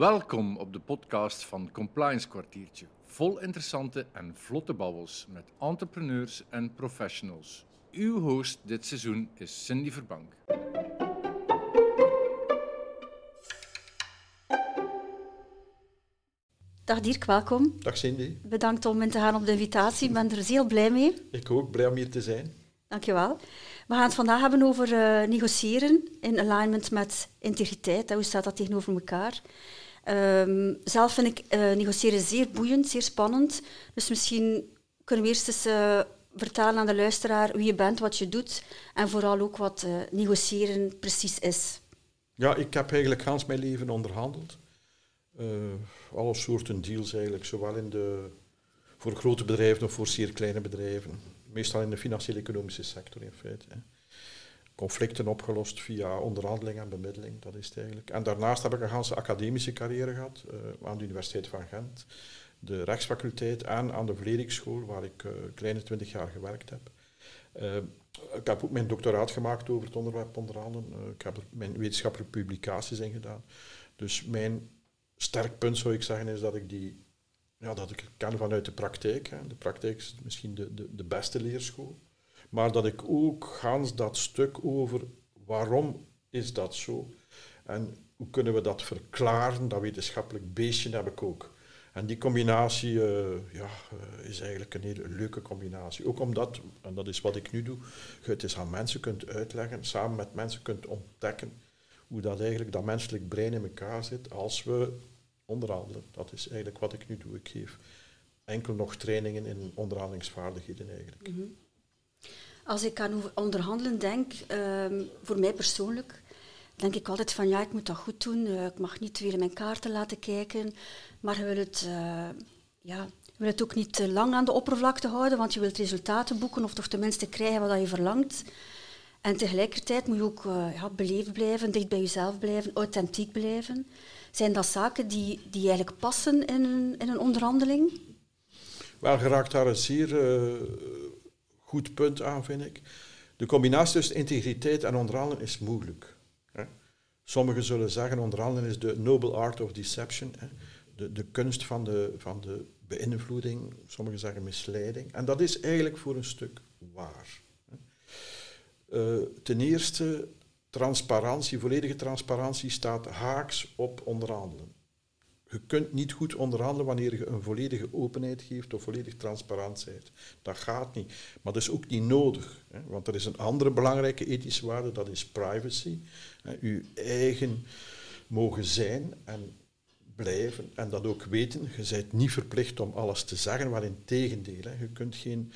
Welkom op de podcast van Compliance Kwartiertje. Vol interessante en vlotte babbels met entrepreneurs en professionals. Uw host dit seizoen is Cindy Verbank. Dag Dirk, welkom. Dag Cindy. Bedankt om in te gaan op de invitatie. Ik ben er heel blij mee. Ik ook, blij om hier te zijn. Dankjewel. We gaan het vandaag hebben over uh, negociëren in alignment met integriteit. Hoe staat dat tegenover elkaar? Um, zelf vind ik uh, negociëren zeer boeiend, zeer spannend. Dus misschien kunnen we eerst eens uh, vertellen aan de luisteraar wie je bent, wat je doet en vooral ook wat negociëren precies is. Ja, ik heb eigenlijk gans mijn leven onderhandeld. alle soorten deals eigenlijk, zowel in de, voor grote bedrijven of voor zeer kleine bedrijven meestal in de financiële-economische sector in feite. Hè. Conflicten opgelost via onderhandeling en bemiddeling, dat is eigenlijk. En daarnaast heb ik een ganse academische carrière gehad uh, aan de Universiteit van Gent, de rechtsfaculteit en aan de Vleriksschool, waar ik uh, kleine twintig jaar gewerkt heb. Uh, ik heb ook mijn doctoraat gemaakt over het onderwerp onderhandelen. ik heb er mijn wetenschappelijke publicaties in gedaan. Dus mijn sterk punt zou ik zeggen is dat ik die ja, dat ik ken vanuit de praktijk. Hè. De praktijk is misschien de, de, de beste leerschool. Maar dat ik ook gans dat stuk over waarom is dat zo en hoe kunnen we dat verklaren, dat wetenschappelijk beestje heb ik ook. En die combinatie uh, ja, uh, is eigenlijk een hele leuke combinatie. Ook omdat, en dat is wat ik nu doe, je het eens aan mensen kunt uitleggen, samen met mensen kunt ontdekken hoe dat eigenlijk dat menselijk brein in elkaar zit als we onderhandelen. Dat is eigenlijk wat ik nu doe. Ik geef enkel nog trainingen in onderhandelingsvaardigheden eigenlijk. Mhm. Als ik aan onderhandelen denk, um, voor mij persoonlijk, denk ik altijd van ja, ik moet dat goed doen. Uh, ik mag niet weer mijn kaarten laten kijken. Maar je wil het, uh, ja, wil het ook niet te lang aan de oppervlakte houden, want je wilt resultaten boeken of toch tenminste krijgen wat je verlangt. En tegelijkertijd moet je ook uh, ja, beleefd blijven, dicht bij jezelf blijven, authentiek blijven. Zijn dat zaken die, die eigenlijk passen in een, in een onderhandeling? Wel, geraakt daar een zeer uh, goed punt aan, vind ik. De combinatie tussen integriteit en onderhandelen is moeilijk. Hè. Sommigen zullen zeggen, onderhandelen is de noble art of deception. Hè. De, de kunst van de, van de beïnvloeding, sommigen zeggen misleiding. En dat is eigenlijk voor een stuk waar. Uh, ten eerste, transparantie, volledige transparantie staat haaks op onderhandelen. Je kunt niet goed onderhandelen wanneer je een volledige openheid geeft of volledig transparant bent. Dat gaat niet. Maar dat is ook niet nodig. Hè, want er is een andere belangrijke ethische waarde, dat is privacy. Hè, uw eigen mogen zijn en blijven en dat ook weten. Je bent niet verplicht om alles te zeggen, maar in tegendeel. Je kunt geen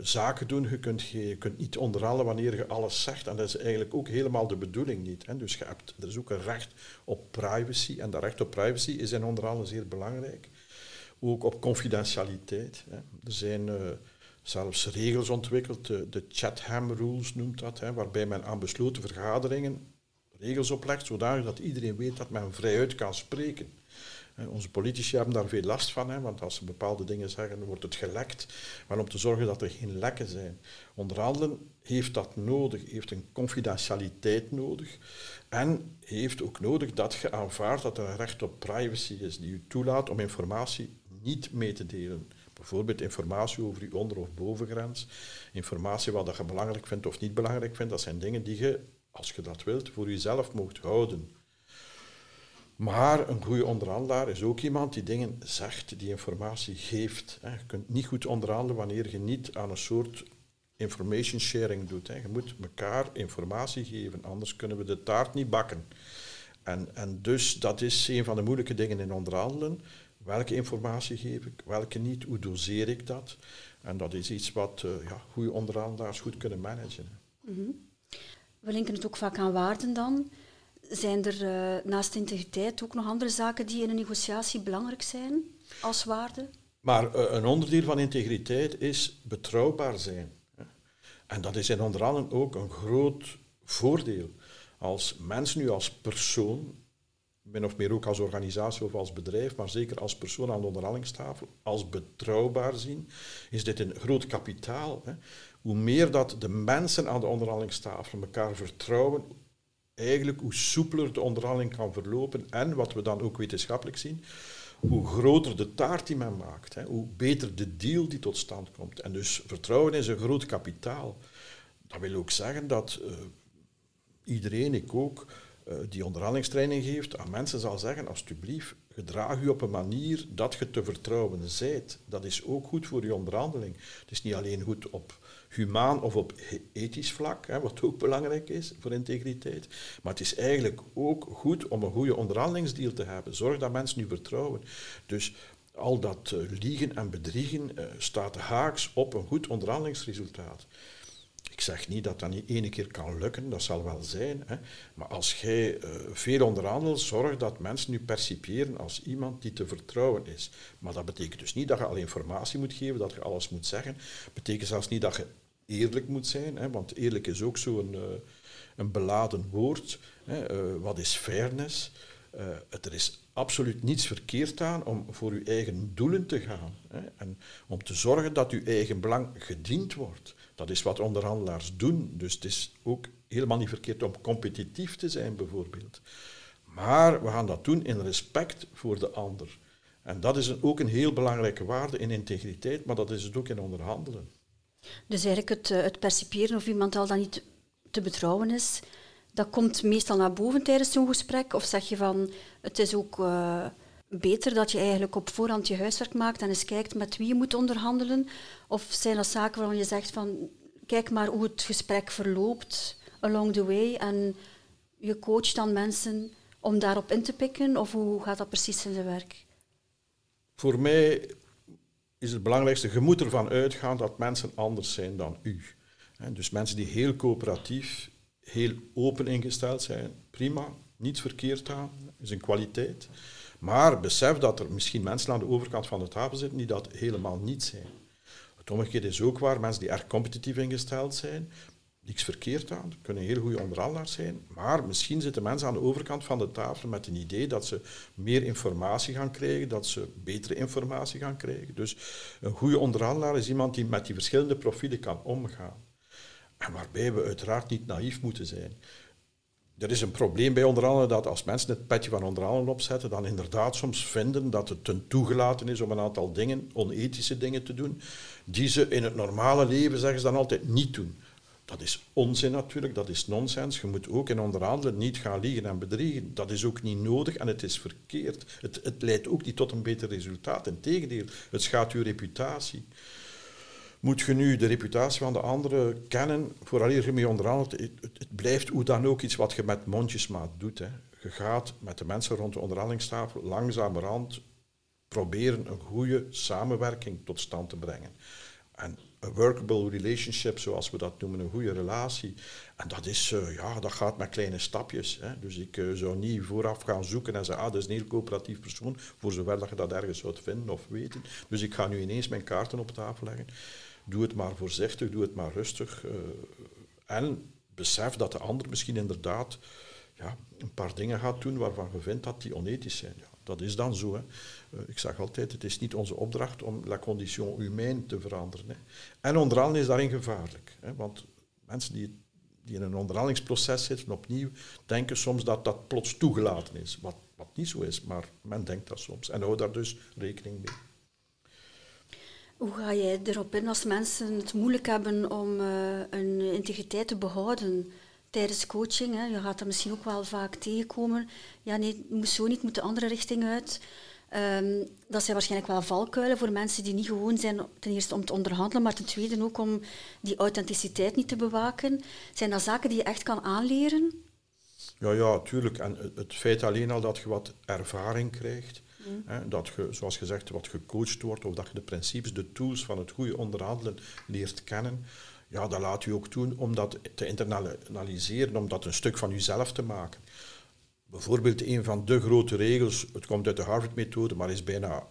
zaken doen. Je kunt, je kunt niet onderhandelen wanneer je alles zegt. En dat is eigenlijk ook helemaal de bedoeling niet. Hè. Dus je hebt, er is ook een recht op privacy. En dat recht op privacy is in onderhandelen zeer belangrijk. Ook op confidentialiteit. Hè. Er zijn uh, zelfs regels ontwikkeld, de, de Chatham Rules noemt dat, hè, waarbij men aan besloten vergaderingen regels oplegt, zodanig dat iedereen weet dat men vrijuit kan spreken. Onze politici hebben daar veel last van, hè, want als ze bepaalde dingen zeggen, wordt het gelekt. Maar om te zorgen dat er geen lekken zijn. Onderhandelen heeft dat nodig, heeft een confidentialiteit nodig. En heeft ook nodig dat je aanvaardt dat er een recht op privacy is die u toelaat om informatie niet mee te delen. Bijvoorbeeld informatie over uw onder- of bovengrens, informatie wat je belangrijk vindt of niet belangrijk vindt, dat zijn dingen die je, als je dat wilt, voor jezelf mocht houden. Maar een goede onderhandelaar is ook iemand die dingen zegt, die informatie geeft. Je kunt niet goed onderhandelen wanneer je niet aan een soort information sharing doet. Je moet elkaar informatie geven, anders kunnen we de taart niet bakken. En, en dus dat is een van de moeilijke dingen in onderhandelen. Welke informatie geef ik, welke niet, hoe doseer ik dat? En dat is iets wat uh, ja, goede onderhandelaars goed kunnen managen. Mm We linken het ook vaak aan waarden dan. Zijn er uh, naast integriteit ook nog andere zaken die in een negotiatie belangrijk zijn als waarde? Maar uh, een onderdeel van integriteit is betrouwbaar zijn. En dat is in onder andere ook een groot voordeel. Als mens nu als persoon, min of meer ook als organisatie of als bedrijf, maar zeker als persoon aan de onderhandelingstafel, als betrouwbaar zien, is dit een groot kapitaal. Hè. Hoe meer dat de mensen aan de onderhandelingstafel elkaar vertrouwen, eigenlijk hoe soepeler de onderhandeling kan verlopen en wat we dan ook wetenschappelijk zien, hoe groter de taart die men maakt, hè, hoe beter de deal die tot stand komt. En dus vertrouwen is een groot kapitaal. Dat wil ook zeggen dat uh, iedereen, ik ook, die onderhandelingstraining geeft, aan mensen zal zeggen, alsjeblieft, gedraag u op een manier dat je te vertrouwen zijt. Dat is ook goed voor je onderhandeling. Het is niet alleen goed op humaan of op ethisch vlak, hè, wat ook belangrijk is voor integriteit. Maar het is eigenlijk ook goed om een goede onderhandelingsdeal te hebben. Zorg dat mensen u vertrouwen. Dus al dat uh, liegen en bedriegen uh, staat haaks op een goed onderhandelingsresultaat. Ik zeg niet dat dat niet ene keer kan lukken, dat zal wel zijn. Hè. Maar als jij uh, veel onderhandelt, zorg dat mensen u percipiëren als iemand die te vertrouwen is. Maar dat betekent dus niet dat je al informatie moet geven, dat je alles moet zeggen. Dat betekent zelfs niet dat je eerlijk moet zijn, hè, want eerlijk is ook zo'n uh, een beladen woord. Hè. Uh, wat is fairness? Er is absoluut niets verkeerd aan om voor uw eigen doelen te gaan. Hè, en om te zorgen dat uw eigen belang gediend wordt. Dat is wat onderhandelaars doen. Dus het is ook helemaal niet verkeerd om competitief te zijn, bijvoorbeeld. Maar we gaan dat doen in respect voor de ander. En dat is ook een heel belangrijke waarde in integriteit, maar dat is het ook in onderhandelen. Dus eigenlijk het, eh, het of iemand al dan niet te betrouwen is, dat komt meestal naar boven tijdens zo'n gesprek? Of zeg je van, het is ook uh, beter dat je eigenlijk op voorhand je huiswerk maakt en eens kijkt met wie je moet onderhandelen? Of zijn dat zaken waarvan je zegt van, kijk maar hoe het gesprek verloopt along the way en je coacht dan mensen om daarop in te pikken? Of hoe gaat dat precies in zijn werk? Voor mij is het belangrijkste, je moet ervan uitgaan dat mensen anders zijn dan u. Dus mensen die heel coöperatief, heel open ingesteld zijn, prima, niets verkeerd aan, is een kwaliteit. Maar besef dat er misschien mensen aan de overkant van de tafel zitten die dat helemaal niet zijn. Het omgekeerde is ook waar, mensen die erg competitief ingesteld zijn, niks verkeerd aan, kunnen heel goede onderhandelaars zijn, maar misschien zitten mensen aan de overkant van de tafel met een idee dat ze meer informatie gaan krijgen, dat ze betere informatie gaan krijgen. Dus een goede onderhandelaar is iemand die met die verschillende profielen kan omgaan. En waarbij we uiteraard niet naïef moeten zijn. Er is een probleem bij onderhandelen dat als mensen het petje van onderhandelen opzetten, dan inderdaad soms vinden dat het ten toegelaten is om een aantal dingen, onethische dingen te doen, die ze in het normale leven, zeggen ze dan altijd, niet doen. Dat is onzin natuurlijk, dat is nonsens. Je moet ook in onderhandelen niet gaan liegen en bedriegen. Dat is ook niet nodig en het is verkeerd. Het, het leidt ook niet tot een beter resultaat. Integendeel, het schaadt uw reputatie. Moet je nu de reputatie van de anderen kennen, vooraleer je mee onderhandelt, het, blijft hoe dan ook iets wat je met mondjesmaat doet. Hè. Je gaat met de mensen rond de onderhandelingstafel langzamerhand proberen een goede samenwerking tot stand te brengen. En een workable relationship, zoals we dat noemen, een goede relatie. En dat, is, uh, ja, dat gaat met kleine stapjes. Hè. Dus ik uh, zou niet vooraf gaan zoeken en zeggen, ah, dat is een heel coöperatief persoon, voor zover dat je dat ergens zou vinden of weten. Dus ik ga nu ineens mijn kaarten op tafel leggen. Doe het maar voorzichtig, doe het maar rustig. Uh, en besef dat de ander misschien inderdaad ja, een paar dingen gaat doen waarvan je vindt dat die onethisch zijn. Ja, dat is dan zo. Hè. Uh, ik zeg altijd, het is niet onze opdracht om la condition humaine te veranderen. Hè. En onderhandelen is daarin gevaarlijk. Hè, want mensen die, die in een onderhandelingsproces zitten, opnieuw, denken soms dat dat plots toegelaten is. Wat, wat niet zo is, maar men denkt dat soms. En hou daar dus rekening mee. Hoe ga jij erop in als mensen het moeilijk hebben om uh, een integriteit te behouden tijdens coaching? Hè? Je gaat dat misschien ook wel vaak tegenkomen. Ja, nee, moet zo niet, moet de andere richting uit. Um, dat zijn waarschijnlijk wel valkuilen voor mensen die niet gewoon zijn, ten eerste om te onderhandelen, maar ten tweede ook om die authenticiteit niet te bewaken. Zijn dat zaken die je echt kan aanleren? Ja, ja, tuurlijk. En het feit alleen al dat je wat ervaring krijgt, mm. dat je, zoals gezegd, wat gecoacht wordt, of dat je de principes, de tools van het goede onderhandelen leert kennen, ja, dat laat je ook doen om dat te internaliseren, om dat een stuk van jezelf te maken. Bijvoorbeeld een van de grote regels, het komt uit de Harvard-methode, maar is bijna,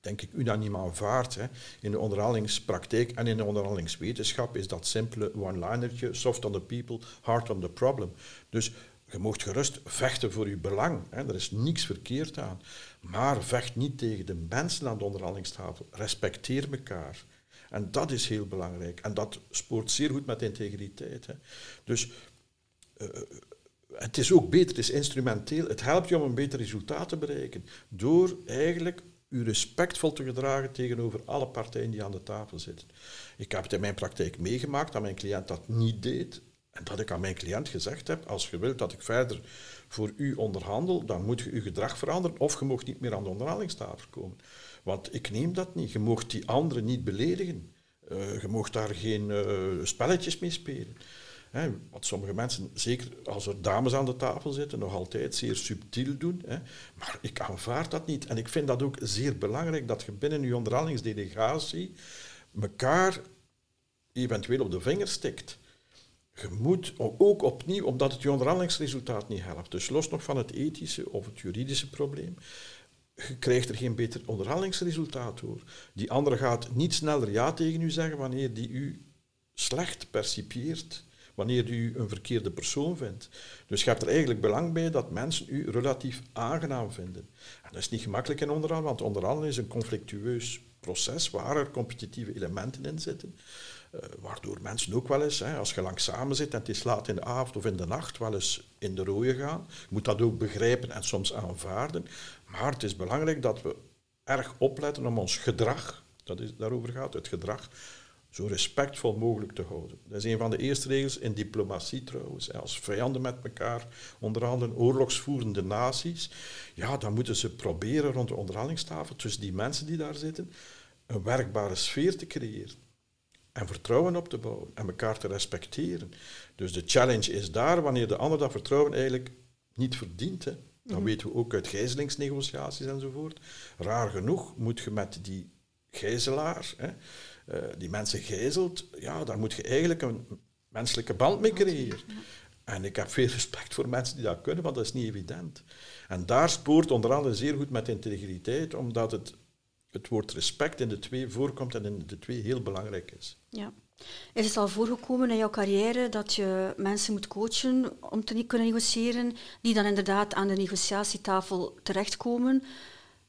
denk ik, unaniem aanvaard hè, in de onderhandelingspraktijk en in de onderhandelingswetenschap, is dat simpele one-linertje, soft on the people, hard on the problem. Dus je mocht gerust vechten voor je belang. Hè. Er is niks verkeerd aan. Maar vecht niet tegen de mensen aan de onderhandelingstafel. Respecteer elkaar. En dat is heel belangrijk. En dat spoort zeer goed met integriteit. Hè. Dus uh, het is ook beter, het is instrumenteel. Het helpt je om een beter resultaat te bereiken. Door eigenlijk u respectvol te gedragen tegenover alle partijen die aan de tafel zitten. Ik heb het in mijn praktijk meegemaakt dat mijn cliënt dat niet deed. En dat ik aan mijn cliënt gezegd heb, als je wilt dat ik verder voor u onderhandel, dan moet je uw gedrag veranderen of je mocht niet meer aan de onderhandelingstafel komen. Want ik neem dat niet. Je mocht die anderen niet beledigen. Uh, je mocht daar geen uh, spelletjes mee spelen. Hè, wat sommige mensen, zeker als er dames aan de tafel zitten, nog altijd zeer subtiel doen. Hè. Maar ik aanvaard dat niet. En ik vind dat ook zeer belangrijk dat je binnen je onderhandelingsdelegatie elkaar eventueel op de vinger stikt. Je moet ook opnieuw, omdat het je onderhandelingsresultaat niet helpt, dus los nog van het ethische of het juridische probleem, je krijgt er geen beter onderhandelingsresultaat door. Die andere gaat niet sneller ja tegen u zeggen wanneer die u slecht percipieert wanneer u een verkeerde persoon vindt. Dus je hebt er eigenlijk belang bij dat mensen u relatief aangenaam vinden. En dat is niet gemakkelijk in onderhandelen, want onderhandelen is een conflictueus proces waar er competitieve elementen in zitten. Uh, waardoor mensen ook wel eens, hè, als je lang samen zit en het is laat in de avond of in de nacht, wel eens in de rode gaan. Je moet dat ook begrijpen en soms aanvaarden. Maar het is belangrijk dat we erg opletten om ons gedrag, dat is, daarover gaat, het gedrag, zo respectvol mogelijk te houden. Dat is een van de eerste regels in diplomatie trouwens. Als vijanden met elkaar onderhandelen, oorlogsvoerende naties, ja, dan moeten ze proberen rond de onderhandelingstafel, tussen die mensen die daar zitten, een werkbare sfeer te creëren. En vertrouwen op te bouwen en elkaar te respecteren. Dus de challenge is daar, wanneer de ander dat vertrouwen eigenlijk niet verdient. Hè. Dat mhm. weten we ook uit gijzelingsnegotiaties enzovoort. Raar genoeg moet je met die gijzelaar, hè, uh, die mensen gijzelt, ja, daar moet je eigenlijk een menselijke band mee creëren. En ik heb veel respect voor mensen die dat kunnen, want dat is niet evident. En daar spoort onder andere zeer goed met integriteit, omdat het, het woord respect in de twee voorkomt en in de twee heel belangrijk is. Ja. Is het al voorgekomen in jouw carrière dat je mensen moet coachen om te kunnen negociëren, die dan inderdaad aan de negociatietafel terechtkomen,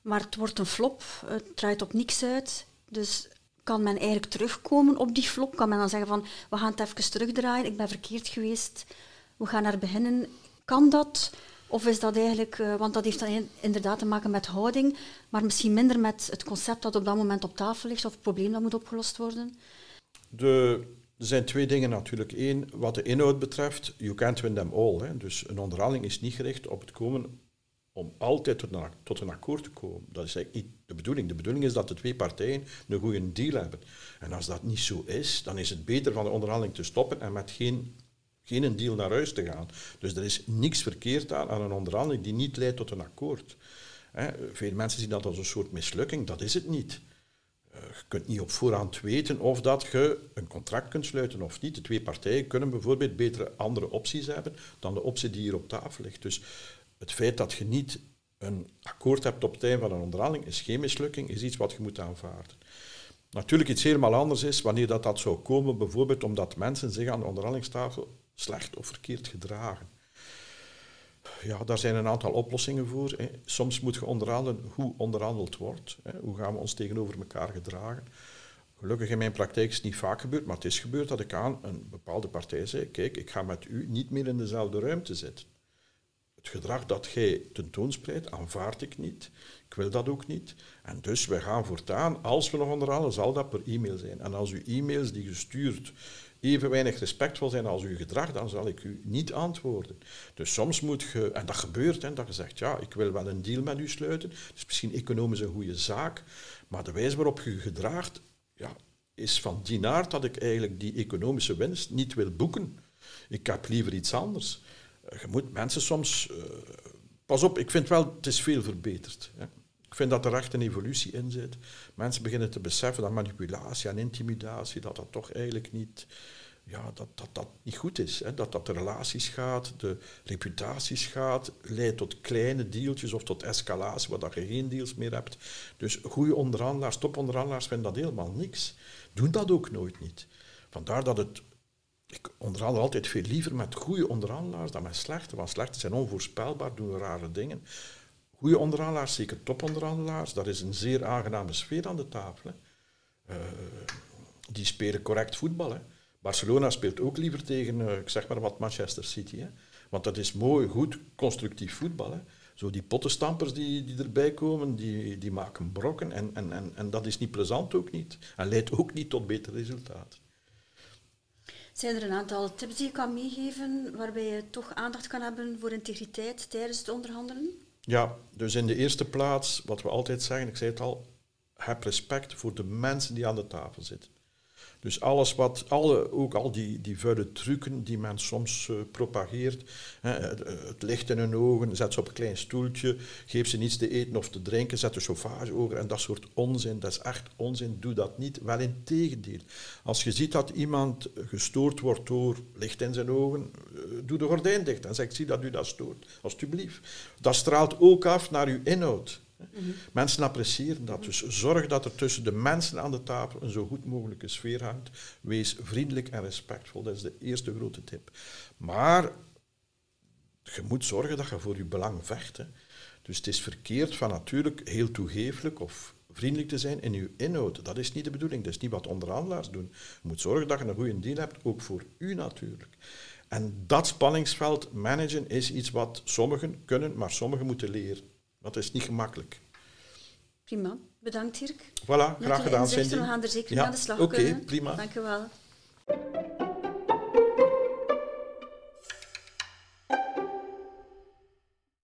maar het wordt een flop, het draait op niks uit. Dus kan men eigenlijk terugkomen op die flop? Kan men dan zeggen van, we gaan het even terugdraaien, ik ben verkeerd geweest, we gaan naar beginnen. Kan dat? Of is dat eigenlijk, uh, want dat heeft dan inderdaad te maken met houding, maar misschien minder met het concept dat op dat moment op tafel ligt of het probleem dat moet opgelost worden? De, er zijn twee dingen natuurlijk. Eén, wat de inhoud betreft, you can't win them all. Hè. Dus een onderhandeling is niet gericht op het komen om altijd tot een, tot een akkoord te komen. Dat is eigenlijk niet de bedoeling. De bedoeling is dat de twee partijen een goede deal hebben. En als dat niet zo is, dan is het beter van de onderhandeling te stoppen en met geen, geen deal naar huis te gaan. Dus er is niks verkeerd aan, aan een onderhandeling die niet leidt tot een akkoord. veel mensen zien dat als een soort mislukking. Dat is het niet. Uh, je kunt niet op voorhand weten of dat je een contract kunt sluiten of niet. De twee partijen kunnen bijvoorbeeld betere andere opties hebben dan de optie die hier op tafel ligt. Dus het feit dat je niet een akkoord hebt op het einde van een onderhandeling is geen mislukking, is iets wat je moet aanvaarden. Natuurlijk iets helemaal anders is wanneer dat, dat zou komen, bijvoorbeeld omdat mensen zich aan de onderhandelingstafel slecht of verkeerd gedragen. Ja, daar zijn een aantal oplossingen voor. Hè. Soms moet je onderhandelen hoe onderhandeld wordt. Hè. Hoe gaan we ons tegenover elkaar gedragen. Gelukkig in mijn praktijk is het niet vaak gebeurd, maar het is gebeurd dat ik aan een bepaalde partij zei, kijk, ik ga met u niet meer in dezelfde ruimte zitten. Het gedrag dat jij tentoonspreidt, aanvaard ik niet. Ik wil dat ook niet. En dus we gaan voortaan, als we nog onderhandelen, zal dat per e-mail zijn. En als uw e-mails die gestuurd even weinig respectvol zijn als uw gedrag, dan zal ik u niet antwoorden. Dus soms moet je, en dat gebeurt, hè, dat je zegt, ja, ik wil wel een deal met u sluiten, het is misschien economisch een goede zaak, maar de wijze waarop je gedraagt, ja, is van die aard dat ik eigenlijk die economische winst niet wil boeken. Ik heb liever iets anders je moet mensen soms... Uh, pas op, ik vind wel, het is veel verbeterd. Hè. Ik vind dat er echt een evolutie in zit. Mensen beginnen te beseffen dat manipulatie en intimidatie, dat dat toch eigenlijk niet, ja, dat, dat, dat niet goed is. Hè. Dat dat de relaties gaat, de reputaties gaat, leidt tot kleine deeltjes of tot escalatie, waar dat je geen deals meer hebt. Dus goede onderhandelaars, toponderhandelaars vinden dat helemaal niks. Doen dat ook nooit niet. Vandaar dat het ik onderhandel altijd veel liever met goede onderhandelaars dan met slechte, want slechte zijn onvoorspelbaar, doen rare dingen. Goede onderhandelaars, zeker toponderhandelaars, dat is een zeer aangename sfeer aan de tafel. Uh, die spelen correct voetbal. Hè. Barcelona speelt ook liever tegen, uh, ik zeg maar wat, Manchester City. Hè. Want dat is mooi, goed, constructief voetbal. Hè. Zo die pottenstampers die, die erbij komen, die, die maken brokken. En, en, en, en dat is niet plezant ook niet. En leidt ook niet tot beter resultaat. Zijn er een aantal tips die je kan meegeven waarbij je toch aandacht kan hebben voor integriteit tijdens het onderhandelen? Ja, dus in de eerste plaats, wat we altijd zeggen, ik zei het al, heb respect voor de mensen die aan de tafel zitten. Dus alles wat, alle, ook al die, die vuile trucken die men soms uh, propageert, hè, het, licht in hun ogen, zet ze op een klein stoeltje, geef ze niets te eten of te drinken, zet de chauffage over en dat soort onzin, dat is echt onzin, doe dat niet. Wel in tegendeel. Als je ziet dat iemand gestoord wordt door licht in zijn ogen, uh, doe de gordijn dicht en zeg, zie dat u dat stoort, alsjeblieft. Dat straalt ook af naar uw inhoud. Mhm. Mensen appreciëren dat. Dus zorg dat er tussen de mensen aan de tafel een zo goed mogelijke sfeer hangt. Wees vriendelijk en respectvol. Dat is de eerste grote tip. Maar je moet zorgen dat je voor je belang vecht. Hè. Dus het is verkeerd van natuurlijk heel toegeeflijk of vriendelijk te zijn in je inhoud. Dat is niet de bedoeling. Dat is niet wat onderhandelaars doen. Je moet zorgen dat je een goede deal hebt, ook voor u natuurlijk. En dat spanningsveld managen is iets wat sommigen kunnen, maar sommigen moeten leren. Dat is niet gemakkelijk. Prima. Bedankt, Dirk. Voilà, graag gedaan, Cindy. We gaan er zeker aan de slag Oké, prima. Dank je wel.